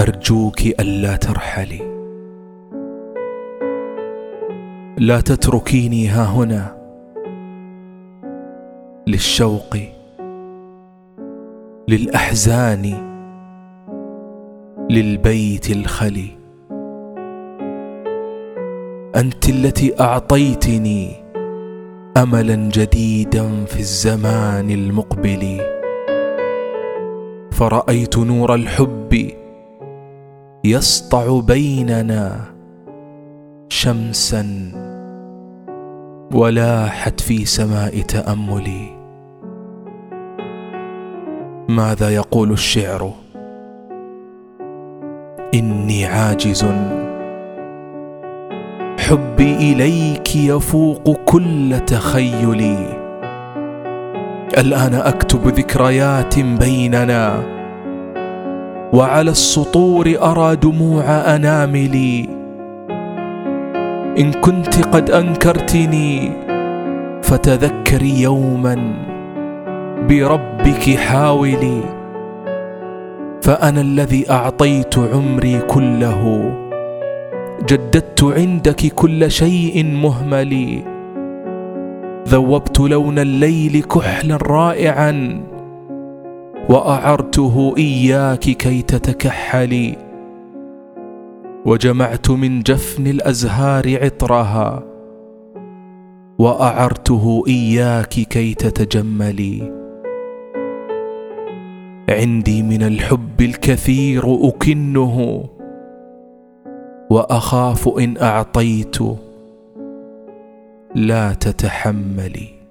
أرجوك ألا ترحلي. لا تتركيني ها هنا. للشوق للأحزان للبيت الخلي. أنت التي أعطيتني املا جديدا في الزمان المقبل. فرأيت نور الحب يسطع بيننا شمسا ولاحت في سماء تاملي ماذا يقول الشعر؟ إني عاجز. حبي إليك يفوق كل تخيلي. الآن أكتب ذكريات بيننا. وعلى السطور أرى دموع أناملي. إن كنت قد أنكرتني فتذكري يوما بربك حاولي. فأنا الذي أعطيت عمري كله جددت عندك كل شيء مهمل ذوبت لون الليل كحلا رائعا وأعرته إياك كي تتكحلي. وجمعت من جفن الأزهار عطرها. وأعرته إياك كي تتجملي. عندي من الحب الكثير أكنه. وأخاف إن أعطيت لا تتحملي.